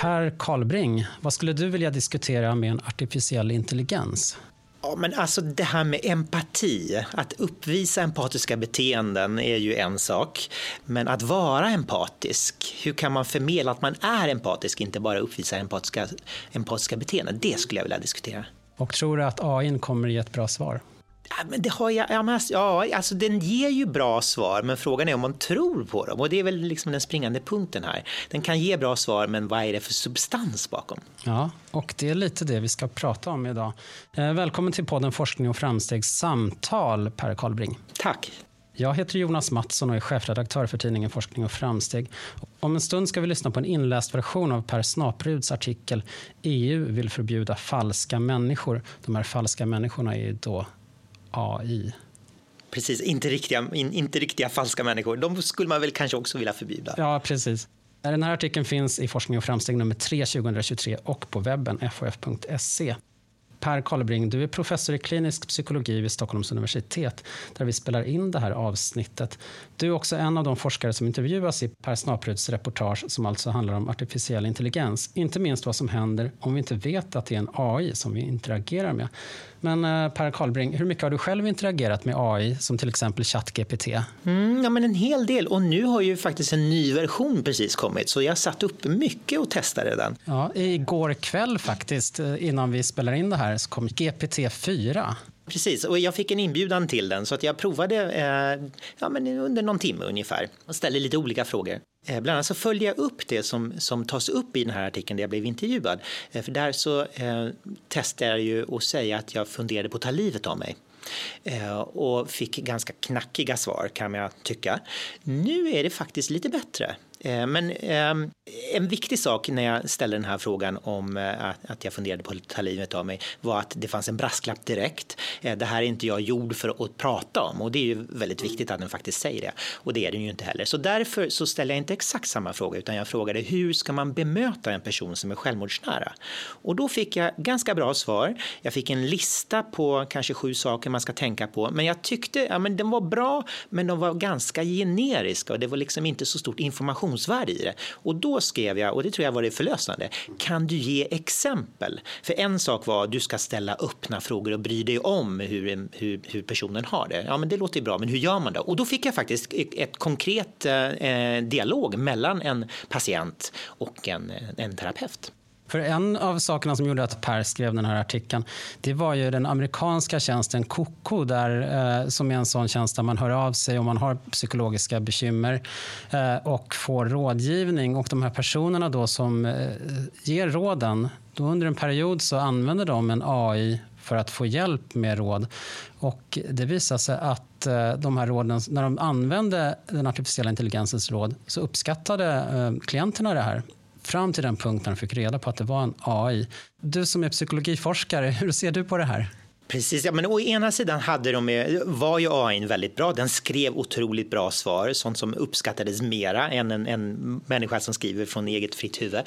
Per Karlbring, vad skulle du vilja diskutera med en artificiell intelligens? Ja, men alltså det här med empati, att uppvisa empatiska beteenden är ju en sak. Men att vara empatisk, hur kan man förmedla att man är empatisk, inte bara uppvisa empatiska, empatiska beteenden? Det skulle jag vilja diskutera. Och tror du att AI kommer ge ett bra svar? Ja, men det har jag, ja, men, ja, alltså den ger ju bra svar, men frågan är om man tror på dem. Och det är väl liksom den springande punkten här. Den kan ge bra svar, men vad är det för substans bakom? Ja, och det är lite det vi ska prata om idag. Eh, välkommen till podden Forskning och framstegs samtal, Per Karlbring. Tack. Jag heter Jonas Mattsson och är chefredaktör för tidningen Forskning och framsteg. Om en stund ska vi lyssna på en inläst version av Per Snapruds artikel EU vill förbjuda falska människor. De här falska människorna är då AI. Precis, inte riktiga, in, inte riktiga falska människor. De skulle man väl kanske också vilja förbjuda. Ja, precis. Den här artikeln finns i Forskning och framsteg nummer 3 2023 och på webben fof.se. Per Karlbring, du är professor i klinisk psykologi vid Stockholms universitet där vi spelar in det här avsnittet. Du är också en av de forskare som intervjuas i Per Snapruds reportage som alltså handlar om artificiell intelligens. Inte minst vad som händer om vi inte vet att det är en AI som vi interagerar med. Men eh, Per Karlbring, hur mycket har du själv interagerat med AI, som till exempel ChatGPT? Mm, ja, men en hel del. Och nu har ju faktiskt en ny version precis kommit, så jag satt upp mycket och testade den. Ja, igår kväll faktiskt, eh, innan vi spelar in det här, så kom GPT-4. Precis, och jag fick en inbjudan till den så att jag provade eh, ja, men under någon timme ungefär och ställde lite olika frågor. Eh, bland annat så följer jag upp det som, som tas upp i den här artikeln där jag blev intervjuad. Eh, för där så eh, testade jag ju att säga att jag funderade på att ta livet av mig. Eh, och fick ganska knackiga svar kan jag tycka. Nu är det faktiskt lite bättre. Eh, men ehm, en viktig sak när jag ställde den här frågan om eh, att jag funderade på att ta livet av mig var att det fanns en brasklapp direkt. Eh, det här är inte jag gjord för att prata om och det är ju väldigt viktigt att den faktiskt säger det. Och det är den ju inte heller. Så därför så ställer jag inte exakt samma fråga utan jag frågade hur ska man bemöta en person som är självmordsnära? Och då fick jag ganska bra svar. Jag fick en lista på kanske sju saker man ska tänka på. Men jag tyckte ja, men den var bra, men de var ganska generiska och det var liksom inte så stort information informationsvärde i det. Och då skrev jag, och det tror jag var det förlösande, kan du ge exempel? För en sak var att du ska ställa öppna frågor och bry dig om hur, hur, hur personen har det. Ja, men det låter ju bra, men hur gör man då? Och då fick jag faktiskt ett konkret eh, dialog mellan en patient och en, en terapeut. För en av sakerna som gjorde att Per skrev den här artikeln, det var ju den amerikanska tjänsten Koko, där, eh, som är en sån tjänst där man hör av sig om man har psykologiska bekymmer eh, och får rådgivning. Och de här personerna då som eh, ger råden, då under en period så använder de en AI för att få hjälp med råd. Och det visade sig att eh, de här råden, när de använde den artificiella intelligensens råd så uppskattade eh, klienterna det här fram till den punkt när de fick reda på att det var en AI. Du som är psykologiforskare, hur ser du på det här? Precis, ja, men å ena sidan hade de, var ju AI väldigt bra. Den skrev otroligt bra svar, sånt som uppskattades mera än en, en människa som skriver från eget fritt huvud.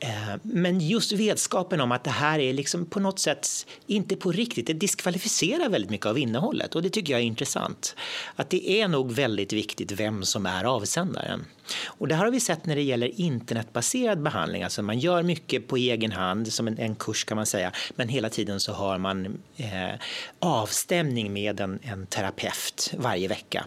Eh, men just vetskapen om att det här är liksom på något sätt inte på riktigt, det diskvalificerar väldigt mycket av innehållet och det tycker jag är intressant. Att det är nog väldigt viktigt vem som är avsändaren. Och det här har vi sett när det gäller internetbaserad behandling, alltså man gör mycket på egen hand, som en, en kurs kan man säga, men hela tiden så har man eh, Eh, avstämning med en, en terapeut varje vecka.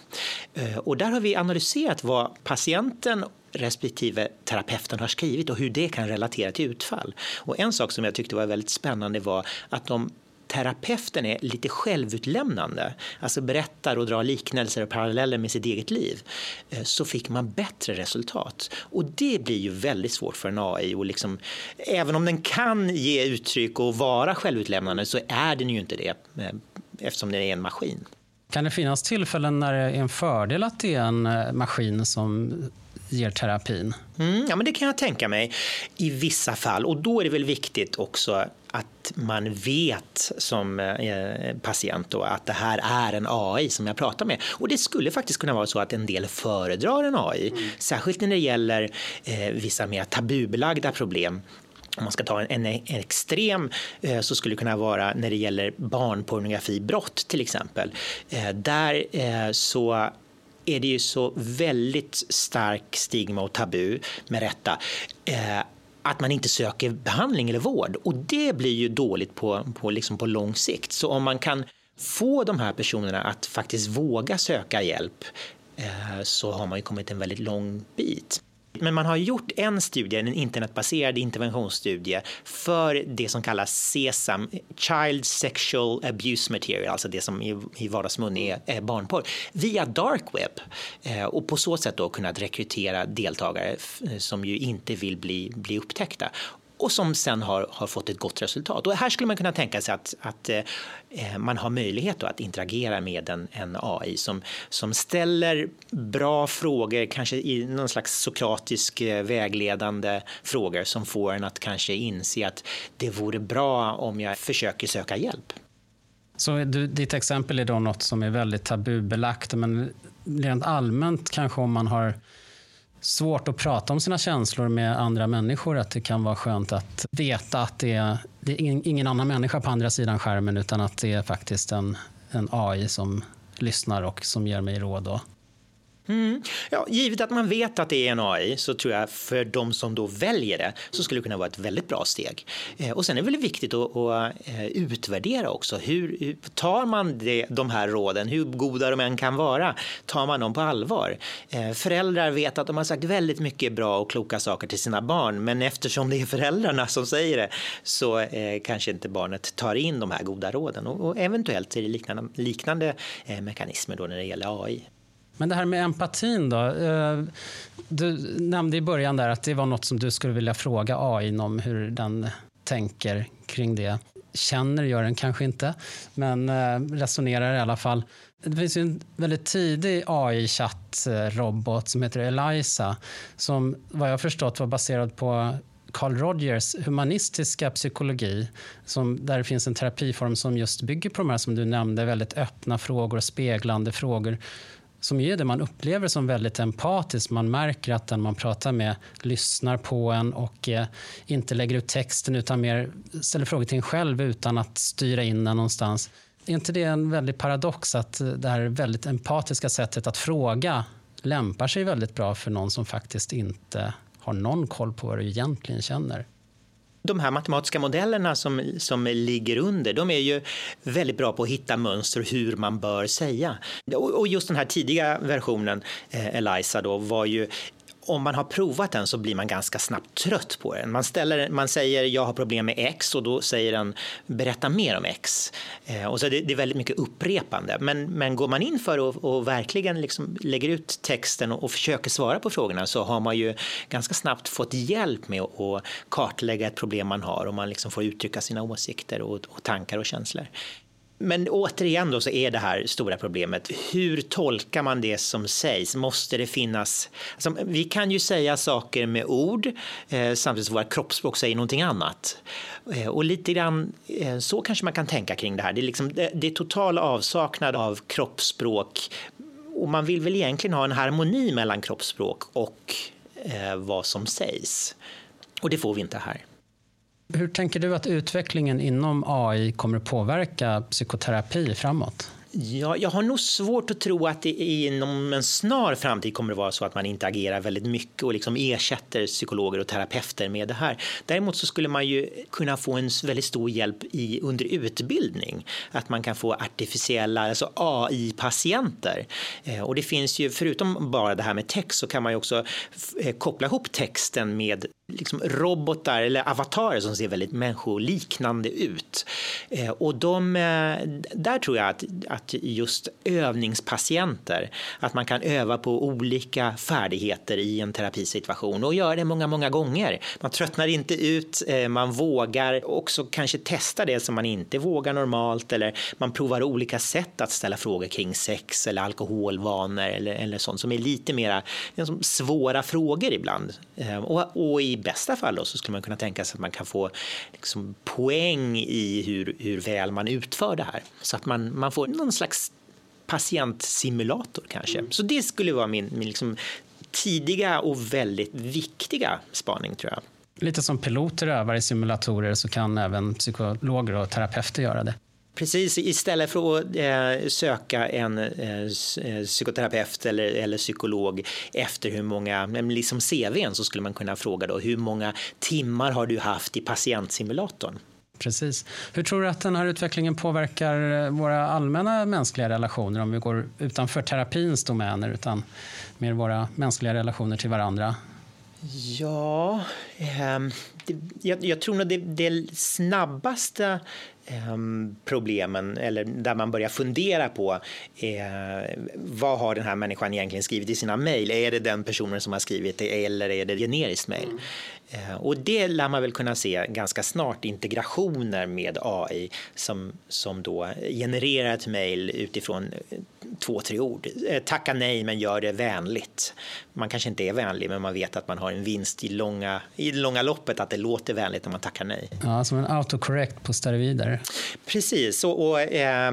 Eh, och där har vi analyserat vad patienten respektive terapeuten har skrivit och hur det kan relatera till utfall. Och en sak som jag tyckte var väldigt spännande var att de terapeuten är lite självutlämnande, alltså berättar och drar liknelser och paralleller med sitt eget liv, eh, så fick man bättre resultat. Och det blir ju väldigt svårt för en AI. Och liksom, även om den kan ge uttryck och vara självutlämnande så är den ju inte det eh, eftersom den är en maskin. Kan det finnas tillfällen när det är en fördel att det är en eh, maskin som ger terapin? Mm, ja, men det kan jag tänka mig i vissa fall. Och då är det väl viktigt också att man vet som eh, patient då att det här är en AI som jag pratar med. Och det skulle faktiskt kunna vara så att en del föredrar en AI, mm. särskilt när det gäller eh, vissa mer tabubelagda problem om man ska ta en, en, extrem eh, så skulle det kunna vara när det gäller barnpornografibrott till exempel. Eh, där eh, så är det ju så väldigt stark stigma och tabu, med rätta. Eh, att man inte söker behandling eller vård. Och det blir ju dåligt på, på, liksom på lång sikt. Så om man kan få de här personerna att faktiskt våga söka hjälp eh, så har man ju kommit en väldigt lång bit. Men man har gjort en studie, en internetbaserad interventionsstudie för det som kallas SESAM, Child Sexual Abuse Material, alltså det som i vardagsmun är barnporr, via dark web eh, och på så sätt då kunnat rekrytera deltagare som ju inte vill bli, bli upptäckta och som sen har, har fått ett gott resultat. Och här skulle man kunna tänka sig att, att eh, eh man har möjlighet att interagera med en, en, AI som, som ställer bra frågor, kanske i någon slags sokratisk eh, vägledande frågor som får en att kanske inse att det vore bra om jag försöker söka hjälp. Så du, ditt exempel är då något som är väldigt tabubelagt, men rent allmänt kanske om man har svårt att prata om sina känslor med andra människor. Att det kan vara skönt att veta att det är, det är ingen annan människa på andra sidan skärmen utan att det är faktiskt en, en AI som lyssnar och som ger mig råd. Och Mm. Ja, givet att man vet att det är en AI så tror jag för de som då väljer det så skulle det kunna vara ett väldigt bra steg. Eh, och sen är det väl viktigt att, att eh, utvärdera också. Hur, tar man det, de här råden, hur goda de än kan vara, tar man dem på allvar? Eh, föräldrar vet att de har sagt väldigt mycket bra och kloka saker till sina barn men eftersom det är föräldrarna som säger det så eh, kanske inte barnet tar in de här goda råden och, och eventuellt är det liknande, liknande eh, mekanismer då när det gäller AI. Men det här med empatin då. Eh, du nämnde i början där att det var något som du skulle vilja fråga AI om hur den tänker kring det. Känner gör den kanske inte, men eh, resonerar i alla fall. Det finns en väldigt tidig AI-chattrobot som heter Eliza som vad jag förstått var baserad på Carl Rogers humanistiska psykologi, som, där det finns en terapiform som just bygger på de här som du nämnde, väldigt öppna frågor och speglande frågor som är det man upplever som väldigt empatiskt. Man märker att den man pratar med lyssnar på en och eh, inte lägger ut texten utan mer ställer frågor till en själv utan att styra in den någonstans. Är inte det en väldig paradox att eh, det här väldigt empatiska sättet att fråga lämpar sig väldigt bra för någon som faktiskt inte har någon koll på vad du egentligen känner? De här matematiska modellerna som, som ligger under, de är ju väldigt bra på att hitta mönster hur man bör säga. Och, och just den här tidiga versionen, eh, Eliza, då, var ju om man har provat den så blir man ganska snabbt trött på den. Man, ställer, man säger jag har problem med X och då säger den berätta mer om X. Eh, och så det, det, är väldigt mycket upprepande. Men, men går man in för och, och verkligen liksom lägger ut texten och, och, försöker svara på frågorna så har man ju ganska snabbt fått hjälp med att kartlägga ett problem man har och man liksom får uttrycka sina åsikter och, och tankar och känslor. Men återigen då så är det här stora problemet. Hur tolkar man det som sägs? Måste det finnas? Alltså, vi kan ju säga saker med ord eh, samtidigt som våra kroppsspråk säger någonting annat. Eh, och lite grann eh, så kanske man kan tänka kring det här. Det är, liksom, det, det är total avsaknad av kroppsspråk och man vill väl egentligen ha en harmoni mellan kroppsspråk och eh, vad som sägs. Och det får vi inte här. Hur tänker du att utvecklingen inom AI kommer att påverka psykoterapi framåt? Ja, jag har nog svårt att tro att det inom en snar framtid kommer att vara så att man interagerar väldigt mycket och liksom ersätter psykologer och terapeuter med det här. Däremot så skulle man ju kunna få en väldigt stor hjälp i, under utbildning. Att man kan få artificiella, alltså AI-patienter. Eh, och det finns ju, förutom bara det här med text, så kan man ju också eh, koppla ihop texten med liksom robotar eller avatarer som ser väldigt människoliknande ut. Eh, och de, eh, där tror jag att, att just övningspatienter, att man kan öva på olika färdigheter i en terapisituation och göra det många, många gånger. Man tröttnar inte ut, eh, man vågar också kanske testa det som man inte vågar normalt eller man provar olika sätt att ställa frågor kring sex eller alkoholvanor eller, eller sånt som är lite mera liksom, svåra frågor ibland. Eh, och, och i bästa fall då, så skulle man kunna tänka sig att man kan få liksom, poäng i hur, hur väl man utför det här. Så att man, man får någon slags patientsimulator kanske. Mm. Så det skulle vara min, min liksom, tidiga och väldigt viktiga spaning tror jag. Lite som piloter övar i simulatorer så kan även psykologer och terapeuter göra det. Precis, istället för att eh, söka en eh, eh psykoterapeut eller, eller psykolog efter hur många, liksom CVn så skulle man kunna fråga då hur många timmar har du haft i patientsimulatorn? Precis. Hur tror du att den här utvecklingen påverkar våra allmänna mänskliga relationer om vi går utanför terapins domäner utan mer våra mänskliga relationer till varandra? Ja, eh, det, jag, jag, tror nog det, det snabbaste Ehm, problemen eller där man börjar fundera på eh, vad har den här människan egentligen skrivit i sina mejl? Är det den personen som har skrivit det eller är det generiskt mejl? Eh, och det lär man väl kunna se ganska snart integrationer med AI som, som då genererar ett mejl utifrån två, tre ord. Eh, tacka nej, men gör det vänligt. Man kanske inte är vänlig, men man vet att man har en vinst i långa, i det långa loppet, att det låter vänligt när man tackar nej. Ja, som en autocorrect på steroider. Precis, och, och eh,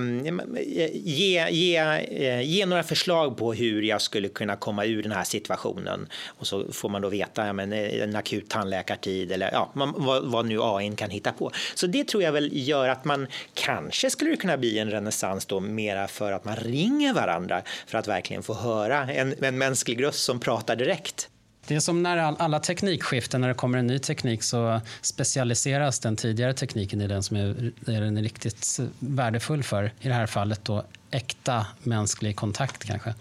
ge, ge, eh, ge några förslag på hur jag skulle kunna komma ur den här situationen. Och så får man då veta ja, men, eh, en akut tandläkartid eller ja, man, vad, vad nu AI kan hitta på. Så det tror jag väl gör att man kanske skulle kunna bli en renässans då mera för att man ringer varandra för att verkligen få höra en, en mänsklig röst som pratar direkt. Det är som när alla teknikskiften, när det kommer en ny teknik så specialiseras den tidigare tekniken i den som är, är den riktigt värdefull för. I det här fallet då äkta mänsklig kontakt kanske.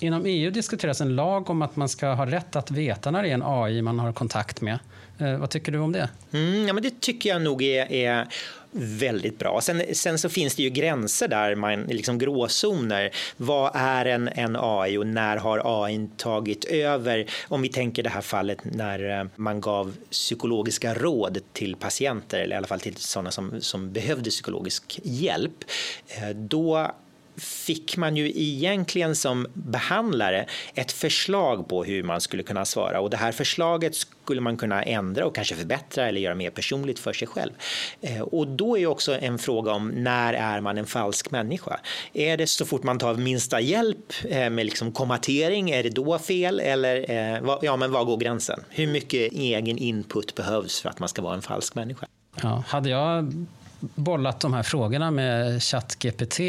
Inom EU diskuteras en lag om att man ska ha rätt att veta när det är en AI man har kontakt med. Eh, vad tycker du om det? Mm, ja, men det tycker jag nog är, är väldigt bra. Sen, sen, så finns det ju gränser där, man, liksom gråzoner. Vad är en, en AI och när har AI tagit över? Om vi tänker det här fallet när eh, man gav psykologiska råd till patienter, eller i alla fall till sådana som, som behövde psykologisk hjälp. Eh, då fick man ju egentligen som behandlare ett förslag på hur man skulle kunna svara och det här förslaget skulle man kunna ändra och kanske förbättra eller göra mer personligt för sig själv. Eh, och då är också en fråga om när är man en falsk människa? Är det så fort man tar minsta hjälp eh, med liksom kommatering, är det då fel eller eh, ja, men var går gränsen? Hur mycket egen input behövs för att man ska vara en falsk människa? Ja, hade jag bollat de här frågorna med ChatGPT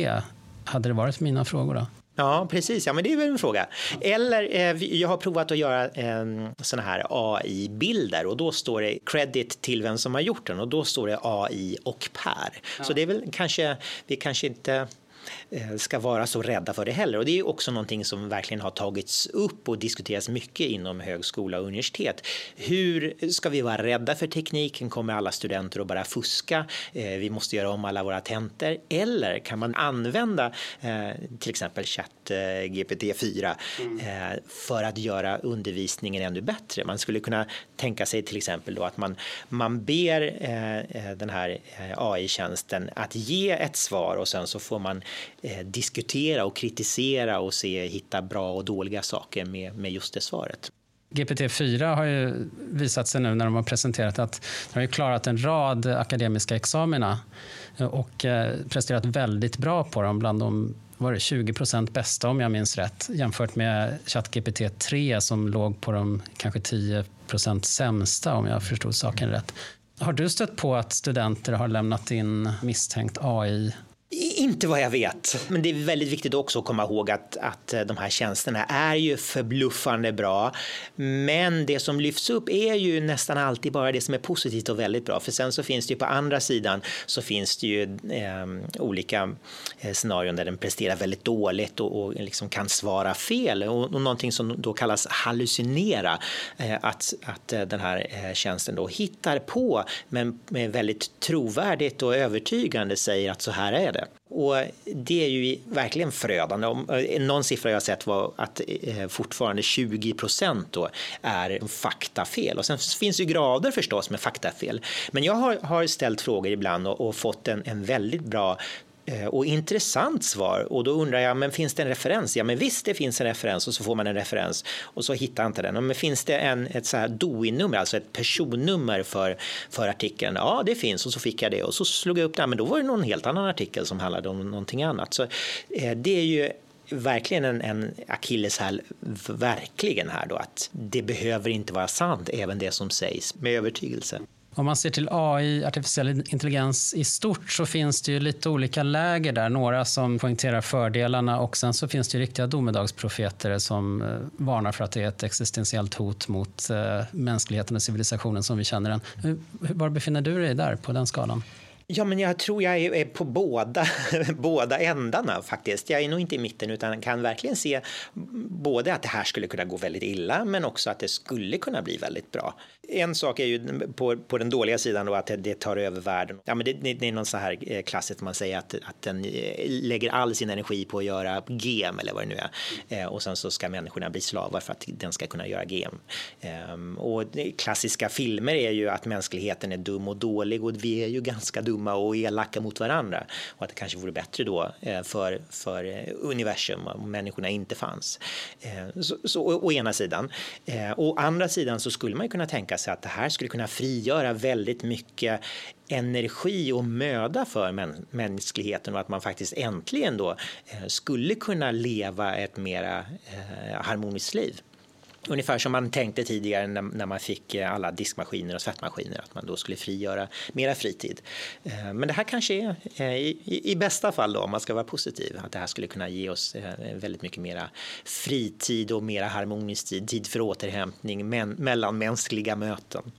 hade det varit mina frågor då? Ja, precis. Ja, men det är väl en fråga. Eller eh, jag har provat att göra eh, såna här AI-bilder och då står det credit till vem som har gjort den och då står det AI och Per. Ja. Så det är väl kanske, vi kanske inte ska vara så rädda för det heller. Och det är också någonting som verkligen har tagits upp och diskuterats mycket inom högskola och universitet. Hur ska vi vara rädda för tekniken? Kommer alla studenter att bara fuska? Eh, vi måste göra om alla våra tentor. Eller kan man använda eh, till exempel ChatGPT 4 mm. för att göra undervisningen ännu bättre? Man skulle kunna tänka sig till exempel då att man, man ber den här AI-tjänsten att ge ett svar och sen så får man eh, diskutera och kritisera och se, hitta bra och dåliga saker med, med just det svaret. GPT-4 har ju visat sig nu när de har presenterat att de har klarat en rad akademiska examina eh, och eh, presterat väldigt bra på dem bland de var det 20 procent bästa om jag minns rätt jämfört med ChatGPT 3 som låg på de kanske 10 procent sämsta om jag förstod saken rätt. Har du stött på att studenter har lämnat in misstänkt AI inte vad jag vet, men det är väldigt viktigt också att komma ihåg att, att eh, de här tjänsterna är ju förbluffande bra. Men det som lyfts upp är ju nästan alltid bara det som är positivt och väldigt bra. För sen så finns det ju på andra sidan så finns det ju ehm, eh, olika scenarion där den presterar väldigt dåligt och, och liksom kan svara fel och, och någonting som då kallas hallucinera. Eh, att, att eh, den här eh, tjänsten då hittar på men med väldigt trovärdigt och övertygande säger att så här är det. Och det är ju verkligen förödande. Eh, någon siffra jag sett var att eh, fortfarande 20 procent är faktafel. Och sen finns det ju grader förstås med faktafel. Men jag har, har ställt frågor ibland och, och fått en, en väldigt bra Eh, och intressant svar. Och då undrar jag, men finns det en referens? Ja, men visst det finns en referens och så får man en referens och så hittar inte den. Men finns det en, ett så här DOI-nummer, alltså ett personnummer för, för artikeln? Ja, det finns och så fick jag det och så slog jag upp det, men då var det någon helt annan artikel som handlade om någonting annat. Så eh, det är ju verkligen en, en akilleshäl, verkligen här då, att det behöver inte vara sant, även det som sägs med övertygelse. Om man ser till AI, artificiell intelligens i stort, så finns det ju lite olika läger där. Några som poängterar fördelarna och sen så finns det ju riktiga domedagsprofeter som eh, varnar för att det är ett existentiellt hot mot eh, mänskligheten och civilisationen som vi känner den. Var befinner du dig där på den skalan? Ja, men jag tror jag är på båda, båda ändarna faktiskt. Jag är nog inte i mitten utan kan verkligen se både att det här skulle kunna gå väldigt illa men också att det skulle kunna bli väldigt bra. En sak är ju på, på den dåliga sidan då att det, det tar över världen. Ja, men det, det, är någon så här eh, klassiskt man säger att, att den eh, lägger all sin energi på att göra gem eller vad det nu är. Eh, och sen så ska människorna bli slavar för att den ska kunna göra gem. Ehm, och klassiska filmer är ju att mänskligheten är dum och dålig och vi är ju ganska dumma dumma och elaka mot varandra och att det kanske vore bättre då eh, för, för eh, universum om människorna inte fanns. Eh, så, så, å ena sidan. Å andra sidan så skulle man kunna tänka sig att det här skulle kunna frigöra väldigt mycket energi och möda för mänskligheten och att man faktiskt äntligen då skulle kunna leva ett mera harmoniskt liv. Ungefär som man tänkte tidigare när, man fick eh, alla diskmaskiner och tvättmaskiner, att man då skulle frigöra mera fritid. Eh, men det här kanske är, eh, i, i bästa fall då, om man ska vara positiv, att det här skulle kunna ge oss väldigt mycket mera fritid och mera harmonisk tid, tid för återhämtning men, mellan mänskliga möten.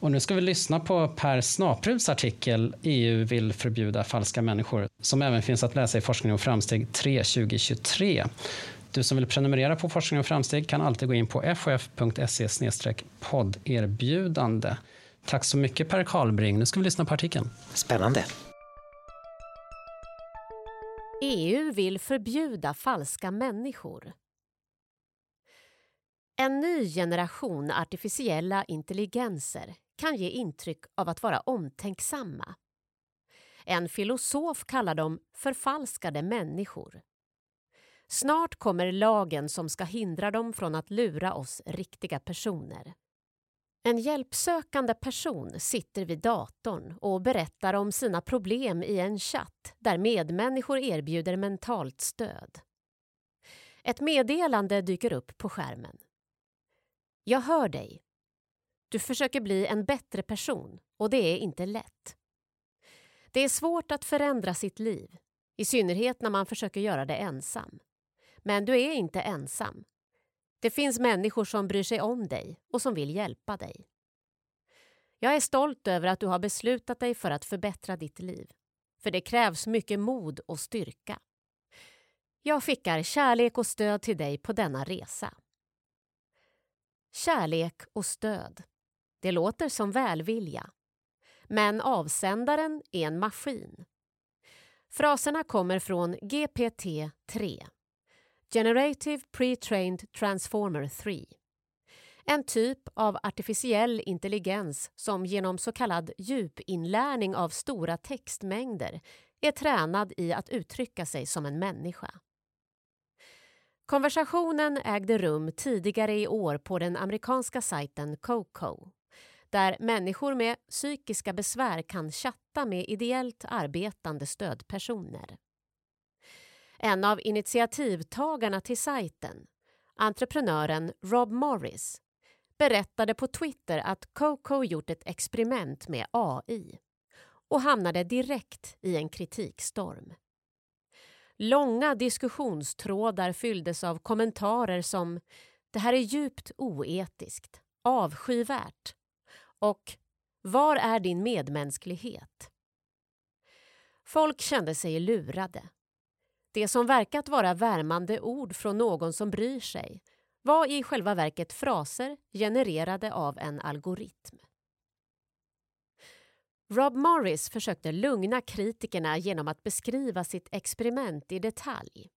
Och nu ska vi lyssna på Per Snapruds artikel EU vill förbjuda falska människor, som även finns att läsa i Forskning och framsteg 3 2023. Du som vill prenumerera på Forskning och framsteg kan alltid gå in på fof.se podderbjudande. Tack så mycket Per Karlbring. Nu ska vi lyssna på artikeln. Spännande. EU vill förbjuda falska människor. En ny generation artificiella intelligenser kan ge intryck av att vara omtänksamma. En filosof kallar dem förfalskade människor. Snart kommer lagen som ska hindra dem från att lura oss riktiga personer. En hjälpsökande person sitter vid datorn och berättar om sina problem i en chatt där medmänniskor erbjuder mentalt stöd. Ett meddelande dyker upp på skärmen. Jag hör dig. Du försöker bli en bättre person och det är inte lätt. Det är svårt att förändra sitt liv, i synnerhet när man försöker göra det ensam. Men du är inte ensam. Det finns människor som bryr sig om dig och som vill hjälpa dig. Jag är stolt över att du har beslutat dig för att förbättra ditt liv. För det krävs mycket mod och styrka. Jag skickar kärlek och stöd till dig på denna resa. Kärlek och stöd. Det låter som välvilja. Men avsändaren är en maskin. Fraserna kommer från GPT-3 Generative Pre-trained Transformer 3. En typ av artificiell intelligens som genom så kallad djupinlärning av stora textmängder är tränad i att uttrycka sig som en människa. Konversationen ägde rum tidigare i år på den amerikanska sajten Coco där människor med psykiska besvär kan chatta med ideellt arbetande stödpersoner. En av initiativtagarna till sajten, entreprenören Rob Morris, berättade på Twitter att Coco gjort ett experiment med AI och hamnade direkt i en kritikstorm. Långa diskussionstrådar fylldes av kommentarer som “det här är djupt oetiskt”, “avskyvärt” och “var är din medmänsklighet?” Folk kände sig lurade det som verkat vara värmande ord från någon som bryr sig var i själva verket fraser genererade av en algoritm. Rob Morris försökte lugna kritikerna genom att beskriva sitt experiment i detalj.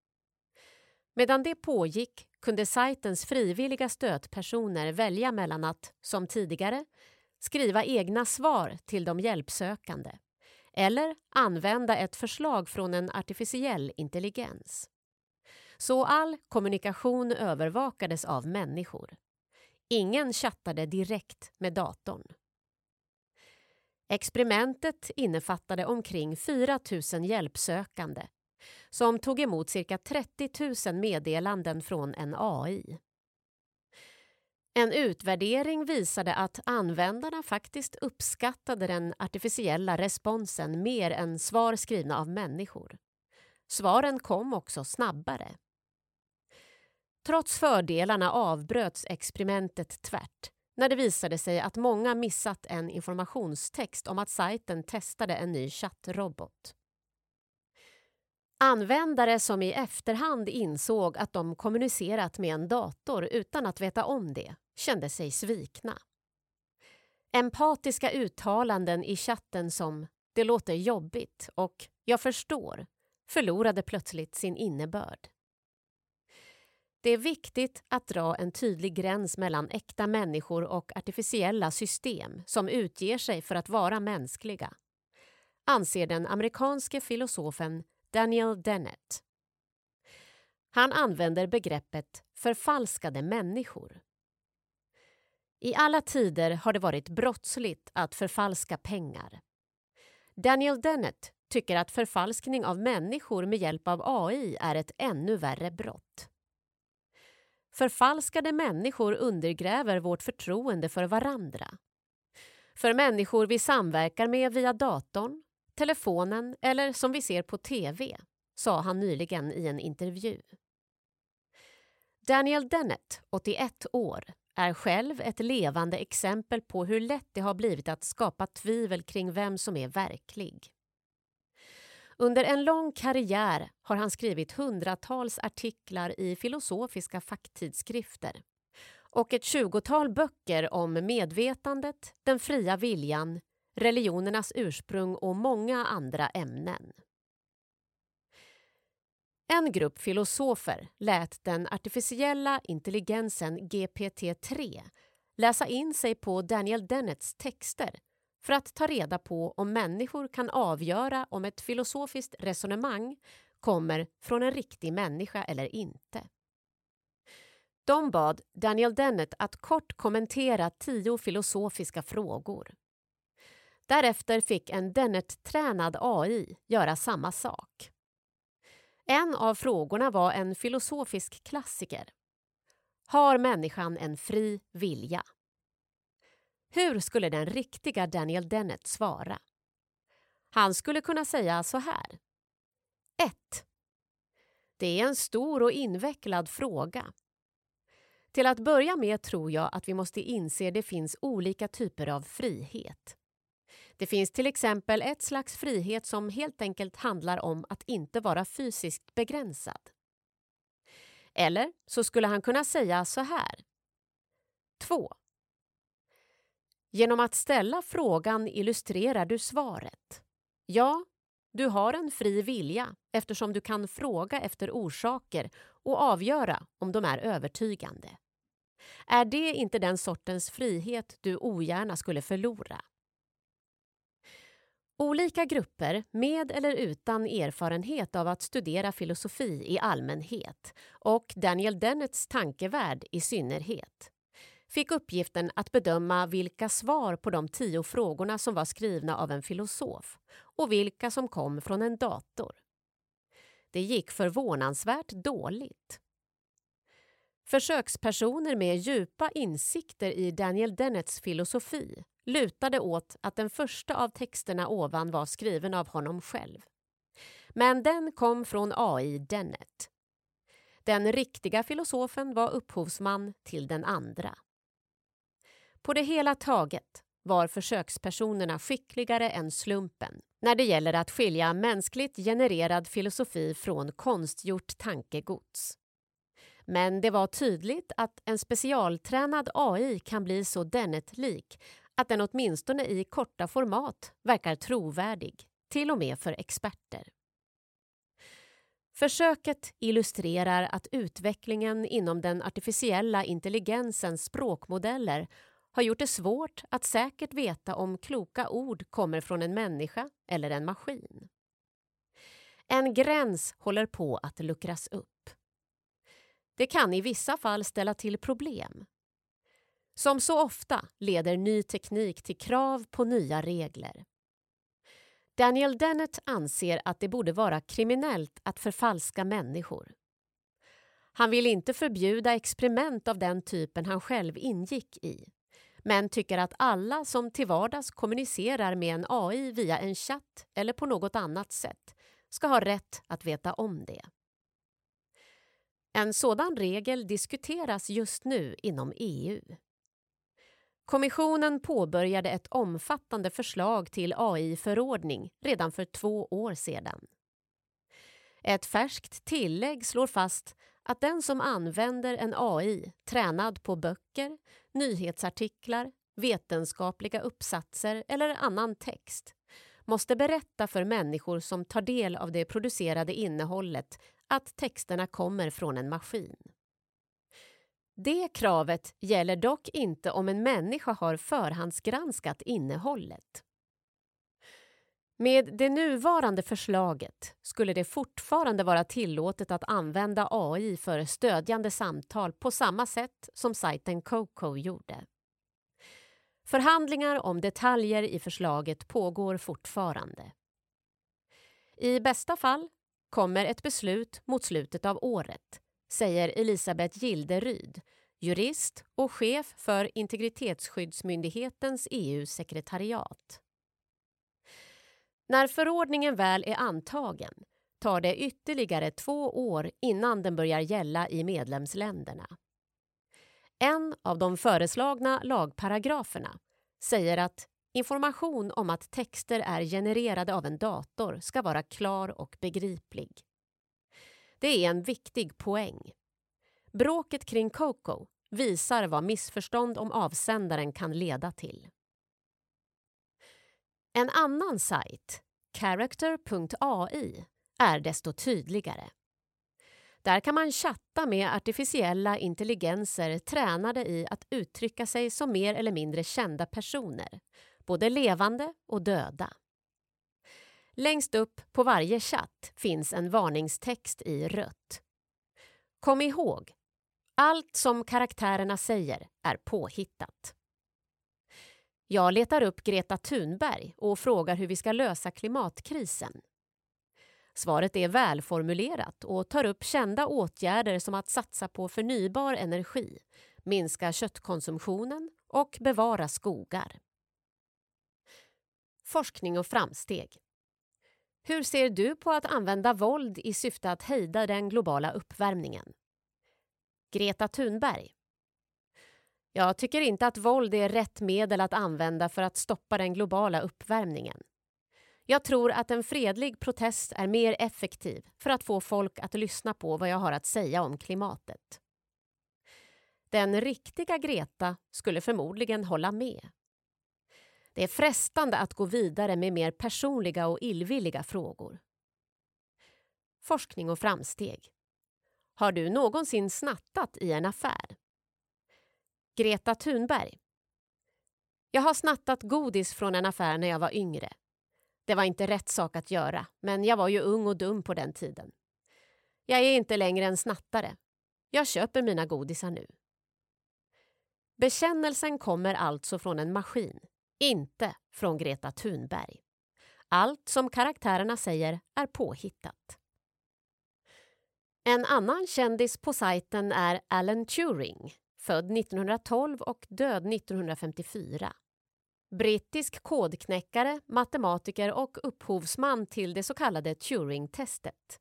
Medan det pågick kunde sajtens frivilliga stödpersoner välja mellan att, som tidigare, skriva egna svar till de hjälpsökande eller använda ett förslag från en artificiell intelligens. Så all kommunikation övervakades av människor. Ingen chattade direkt med datorn. Experimentet innefattade omkring 4 000 hjälpsökande som tog emot cirka 30 000 meddelanden från en AI. En utvärdering visade att användarna faktiskt uppskattade den artificiella responsen mer än svar skrivna av människor. Svaren kom också snabbare. Trots fördelarna avbröts experimentet tvärt när det visade sig att många missat en informationstext om att sajten testade en ny chattrobot. Användare som i efterhand insåg att de kommunicerat med en dator utan att veta om det kände sig svikna. Empatiska uttalanden i chatten som “det låter jobbigt” och “jag förstår” förlorade plötsligt sin innebörd. Det är viktigt att dra en tydlig gräns mellan äkta människor och artificiella system som utger sig för att vara mänskliga, anser den amerikanske filosofen Daniel Dennett. Han använder begreppet förfalskade människor. I alla tider har det varit brottsligt att förfalska pengar. Daniel Dennett tycker att förfalskning av människor med hjälp av AI är ett ännu värre brott. Förfalskade människor undergräver vårt förtroende för varandra. För människor vi samverkar med via datorn, telefonen eller som vi ser på TV, sa han nyligen i en intervju. Daniel Dennett, 81 år, är själv ett levande exempel på hur lätt det har blivit att skapa tvivel kring vem som är verklig. Under en lång karriär har han skrivit hundratals artiklar i filosofiska facktidskrifter och ett tjugotal böcker om medvetandet, den fria viljan, religionernas ursprung och många andra ämnen. En grupp filosofer lät den artificiella intelligensen GPT-3 läsa in sig på Daniel Dennets texter för att ta reda på om människor kan avgöra om ett filosofiskt resonemang kommer från en riktig människa eller inte. De bad Daniel Dennett att kort kommentera tio filosofiska frågor. Därefter fick en Dennett-tränad AI göra samma sak. En av frågorna var en filosofisk klassiker. Har människan en fri vilja? Hur skulle den riktiga Daniel Dennett svara? Han skulle kunna säga så här. 1. Det är en stor och invecklad fråga. Till att börja med tror jag att vi måste inse att det finns olika typer av frihet. Det finns till exempel ett slags frihet som helt enkelt handlar om att inte vara fysiskt begränsad. Eller så skulle han kunna säga så här. 2. Genom att ställa frågan illustrerar du svaret. Ja, du har en fri vilja eftersom du kan fråga efter orsaker och avgöra om de är övertygande. Är det inte den sortens frihet du ogärna skulle förlora? Olika grupper med eller utan erfarenhet av att studera filosofi i allmänhet och Daniel Dennets tankevärld i synnerhet fick uppgiften att bedöma vilka svar på de tio frågorna som var skrivna av en filosof och vilka som kom från en dator. Det gick förvånansvärt dåligt. Försökspersoner med djupa insikter i Daniel Dennets filosofi lutade åt att den första av texterna ovan var skriven av honom själv. Men den kom från AI Dennett. Den riktiga filosofen var upphovsman till den andra. På det hela taget var försökspersonerna skickligare än slumpen när det gäller att skilja mänskligt genererad filosofi från konstgjort tankegods. Men det var tydligt att en specialtränad AI kan bli så Dennett-lik att den åtminstone i korta format verkar trovärdig, till och med för experter. Försöket illustrerar att utvecklingen inom den artificiella intelligensens språkmodeller har gjort det svårt att säkert veta om kloka ord kommer från en människa eller en maskin. En gräns håller på att luckras upp. Det kan i vissa fall ställa till problem. Som så ofta leder ny teknik till krav på nya regler. Daniel Dennett anser att det borde vara kriminellt att förfalska människor. Han vill inte förbjuda experiment av den typen han själv ingick i men tycker att alla som till vardags kommunicerar med en AI via en chatt eller på något annat sätt ska ha rätt att veta om det. En sådan regel diskuteras just nu inom EU. Kommissionen påbörjade ett omfattande förslag till AI-förordning redan för två år sedan. Ett färskt tillägg slår fast att den som använder en AI tränad på böcker, nyhetsartiklar, vetenskapliga uppsatser eller annan text måste berätta för människor som tar del av det producerade innehållet att texterna kommer från en maskin. Det kravet gäller dock inte om en människa har förhandsgranskat innehållet. Med det nuvarande förslaget skulle det fortfarande vara tillåtet att använda AI för stödjande samtal på samma sätt som sajten Coco gjorde. Förhandlingar om detaljer i förslaget pågår fortfarande. I bästa fall kommer ett beslut mot slutet av året, säger Elisabeth Gilderyd, jurist och chef för Integritetsskyddsmyndighetens EU-sekretariat. När förordningen väl är antagen tar det ytterligare två år innan den börjar gälla i medlemsländerna. En av de föreslagna lagparagraferna säger att information om att texter är genererade av en dator ska vara klar och begriplig. Det är en viktig poäng. Bråket kring Coco visar vad missförstånd om avsändaren kan leda till. En annan sajt, character.ai, är desto tydligare. Där kan man chatta med artificiella intelligenser tränade i att uttrycka sig som mer eller mindre kända personer, både levande och döda. Längst upp på varje chatt finns en varningstext i rött. Kom ihåg, allt som karaktärerna säger är påhittat. Jag letar upp Greta Thunberg och frågar hur vi ska lösa klimatkrisen. Svaret är välformulerat och tar upp kända åtgärder som att satsa på förnybar energi, minska köttkonsumtionen och bevara skogar. Forskning och framsteg. Hur ser du på att använda våld i syfte att hejda den globala uppvärmningen? Greta Thunberg. Jag tycker inte att våld är rätt medel att använda för att stoppa den globala uppvärmningen. Jag tror att en fredlig protest är mer effektiv för att få folk att lyssna på vad jag har att säga om klimatet. Den riktiga Greta skulle förmodligen hålla med. Det är frestande att gå vidare med mer personliga och illvilliga frågor. Forskning och framsteg. Har du någonsin snattat i en affär? Greta Thunberg. Jag har snattat godis från en affär när jag var yngre. Det var inte rätt sak att göra, men jag var ju ung och dum på den tiden. Jag är inte längre en snattare. Jag köper mina godisar nu. Bekännelsen kommer alltså från en maskin, inte från Greta Thunberg. Allt som karaktärerna säger är påhittat. En annan kändis på sajten är Alan Turing, född 1912 och död 1954. Brittisk kodknäckare, matematiker och upphovsman till det så kallade Turing-testet.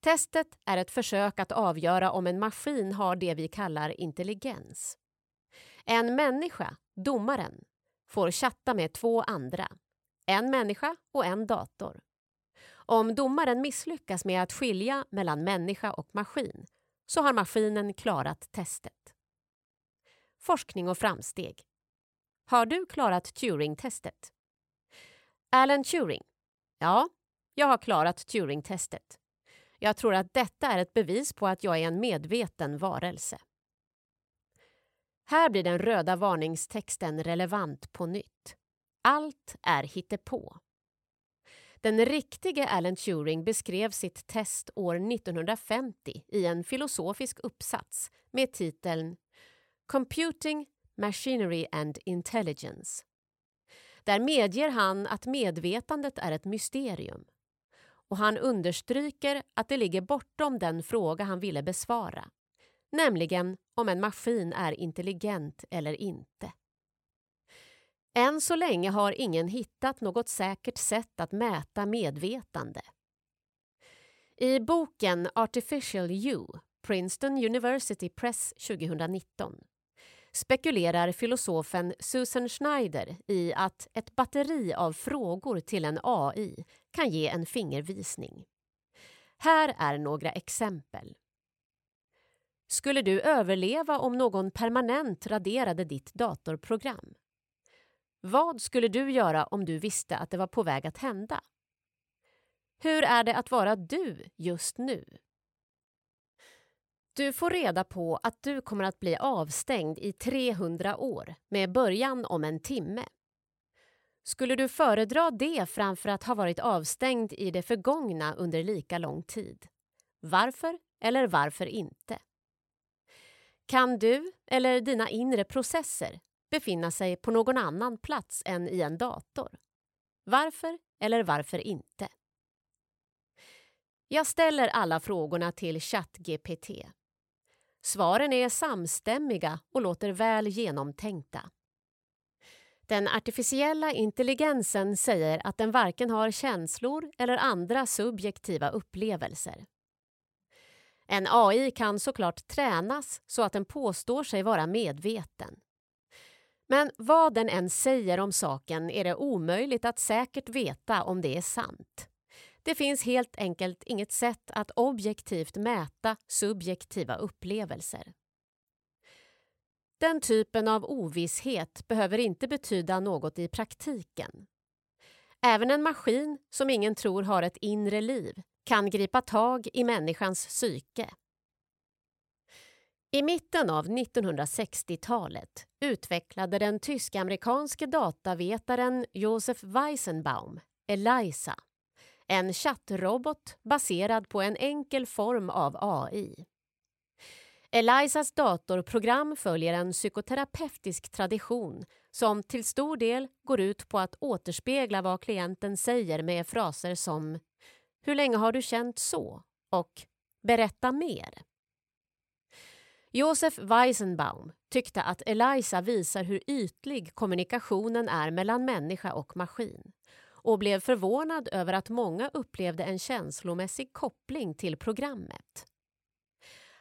Testet är ett försök att avgöra om en maskin har det vi kallar intelligens. En människa, domaren, får chatta med två andra. En människa och en dator. Om domaren misslyckas med att skilja mellan människa och maskin så har maskinen klarat testet. Forskning och framsteg. Har du klarat Turing-testet? Alan Turing. Ja, jag har klarat Turing-testet. Jag tror att detta är ett bevis på att jag är en medveten varelse. Här blir den röda varningstexten relevant på nytt. Allt är hittepå. Den riktige Alan Turing beskrev sitt test år 1950 i en filosofisk uppsats med titeln Computing, Machinery and Intelligence. Där medger han att medvetandet är ett mysterium. och han understryker att det ligger bortom den fråga han ville besvara, nämligen om en maskin är intelligent eller inte. Än så länge har ingen hittat något säkert sätt att mäta medvetande. I boken Artificial You, Princeton University Press 2019 spekulerar filosofen Susan Schneider i att ett batteri av frågor till en AI kan ge en fingervisning. Här är några exempel. Skulle du överleva om någon permanent raderade ditt datorprogram? Vad skulle du göra om du visste att det var på väg att hända? Hur är det att vara du just nu? Du får reda på att du kommer att bli avstängd i 300 år med början om en timme. Skulle du föredra det framför att ha varit avstängd i det förgångna under lika lång tid? Varför eller varför inte? Kan du eller dina inre processer befinna sig på någon annan plats än i en dator? Varför eller varför inte? Jag ställer alla frågorna till ChatGPT. Svaren är samstämmiga och låter väl genomtänkta. Den artificiella intelligensen säger att den varken har känslor eller andra subjektiva upplevelser. En AI kan såklart tränas så att den påstår sig vara medveten. Men vad den än säger om saken är det omöjligt att säkert veta om det är sant. Det finns helt enkelt inget sätt att objektivt mäta subjektiva upplevelser. Den typen av ovisshet behöver inte betyda något i praktiken. Även en maskin som ingen tror har ett inre liv kan gripa tag i människans psyke. I mitten av 1960-talet utvecklade den tysk-amerikanske datavetaren Josef Weizenbaum Eliza en chattrobot baserad på en enkel form av AI. Elizas datorprogram följer en psykoterapeutisk tradition som till stor del går ut på att återspegla vad klienten säger med fraser som “Hur länge har du känt så?” och “Berätta mer”. Josef Weisenbaum tyckte att Eliza visar hur ytlig kommunikationen är mellan människa och maskin och blev förvånad över att många upplevde en känslomässig koppling till programmet.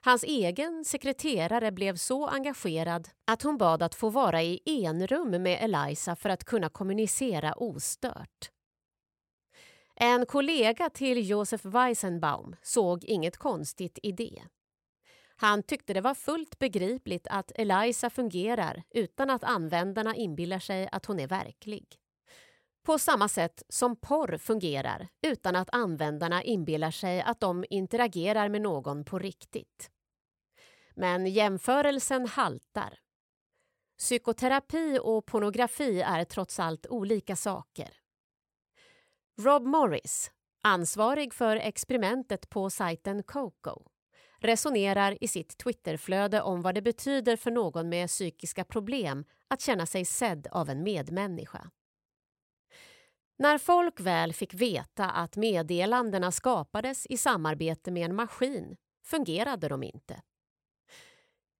Hans egen sekreterare blev så engagerad att hon bad att få vara i enrum med Eliza för att kunna kommunicera ostört. En kollega till Josef Weisenbaum såg inget konstigt i det. Han tyckte det var fullt begripligt att Eliza fungerar utan att användarna inbillar sig att hon är verklig. På samma sätt som porr fungerar utan att användarna inbillar sig att de interagerar med någon på riktigt. Men jämförelsen haltar. Psykoterapi och pornografi är trots allt olika saker. Rob Morris, ansvarig för experimentet på sajten Coco resonerar i sitt Twitterflöde om vad det betyder för någon med psykiska problem att känna sig sedd av en medmänniska. När folk väl fick veta att meddelandena skapades i samarbete med en maskin fungerade de inte.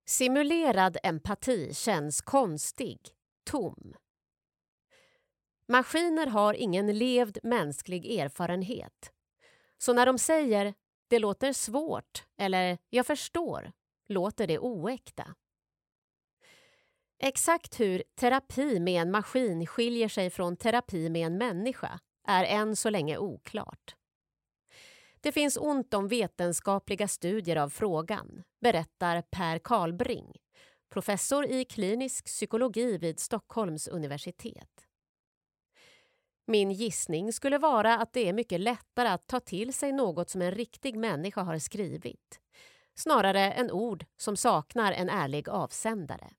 Simulerad empati känns konstig, tom. Maskiner har ingen levd mänsklig erfarenhet. Så när de säger “det låter svårt” eller “jag förstår” låter det oäkta. Exakt hur terapi med en maskin skiljer sig från terapi med en människa är än så länge oklart. Det finns ont om vetenskapliga studier av frågan, berättar Per Karlbring, professor i klinisk psykologi vid Stockholms universitet. Min gissning skulle vara att det är mycket lättare att ta till sig något som en riktig människa har skrivit snarare än ord som saknar en ärlig avsändare.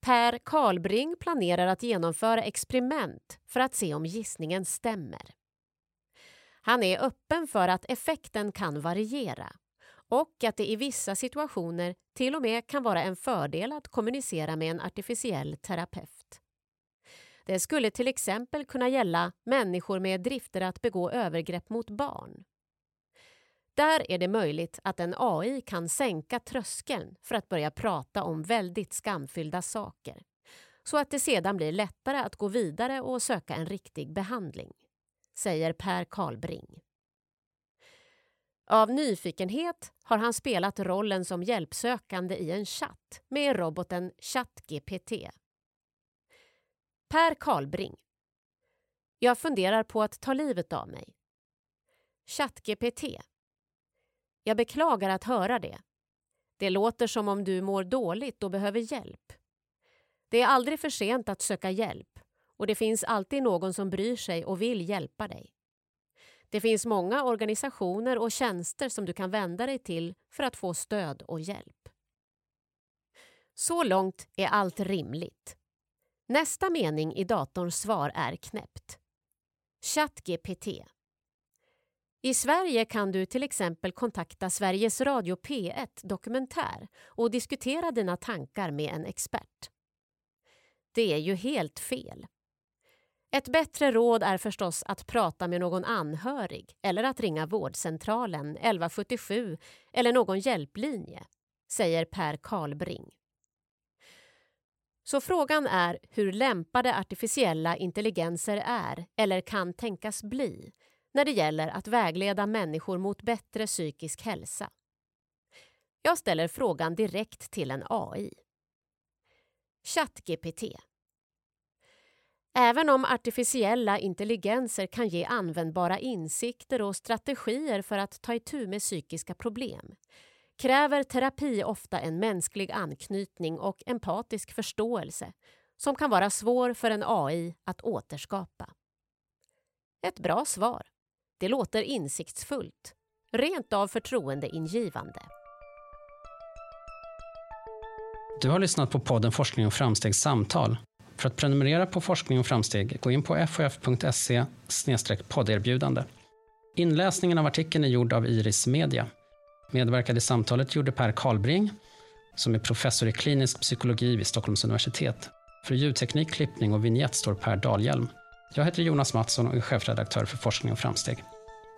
Per Karlbring planerar att genomföra experiment för att se om gissningen stämmer. Han är öppen för att effekten kan variera och att det i vissa situationer till och med kan vara en fördel att kommunicera med en artificiell terapeut. Det skulle till exempel kunna gälla människor med drifter att begå övergrepp mot barn. Där är det möjligt att en AI kan sänka tröskeln för att börja prata om väldigt skamfyllda saker så att det sedan blir lättare att gå vidare och söka en riktig behandling, säger Per Karlbring. Av nyfikenhet har han spelat rollen som hjälpsökande i en chatt med roboten ChatGPT. Per Karlbring. Jag funderar på att ta livet av mig. ChatGPT. Jag beklagar att höra det. Det låter som om du mår dåligt och behöver hjälp. Det är aldrig för sent att söka hjälp och det finns alltid någon som bryr sig och vill hjälpa dig. Det finns många organisationer och tjänster som du kan vända dig till för att få stöd och hjälp. Så långt är allt rimligt. Nästa mening i datorns svar är knäppt. ChatGPT. I Sverige kan du till exempel kontakta Sveriges Radio P1 Dokumentär och diskutera dina tankar med en expert. Det är ju helt fel. Ett bättre råd är förstås att prata med någon anhörig eller att ringa vårdcentralen 1177 eller någon hjälplinje, säger Per Karlbring. Så frågan är hur lämpade artificiella intelligenser är eller kan tänkas bli när det gäller att vägleda människor mot bättre psykisk hälsa. Jag ställer frågan direkt till en AI. ChatGPT Även om artificiella intelligenser kan ge användbara insikter och strategier för att ta itu med psykiska problem kräver terapi ofta en mänsklig anknytning och empatisk förståelse som kan vara svår för en AI att återskapa. Ett bra svar. Det låter insiktsfullt, rent av förtroendeingivande. Du har lyssnat på podden Forskning och framsteg samtal för att prenumerera på Forskning och framsteg, gå in på fof.se podderbjudande. Inläsningen av artikeln är gjord av Iris Media. Medverkade i samtalet gjorde Per Karlbring, som är professor i klinisk psykologi vid Stockholms universitet. För ljudteknik, klippning och vignett står Per Dahlhjelm. Jag heter Jonas Mattsson och är chefredaktör för Forskning och framsteg.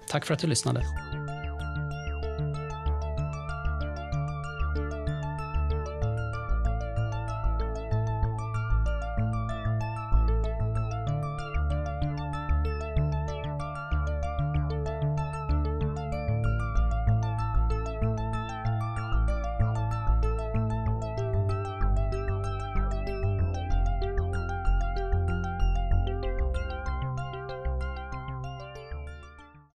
Tack för att du lyssnade.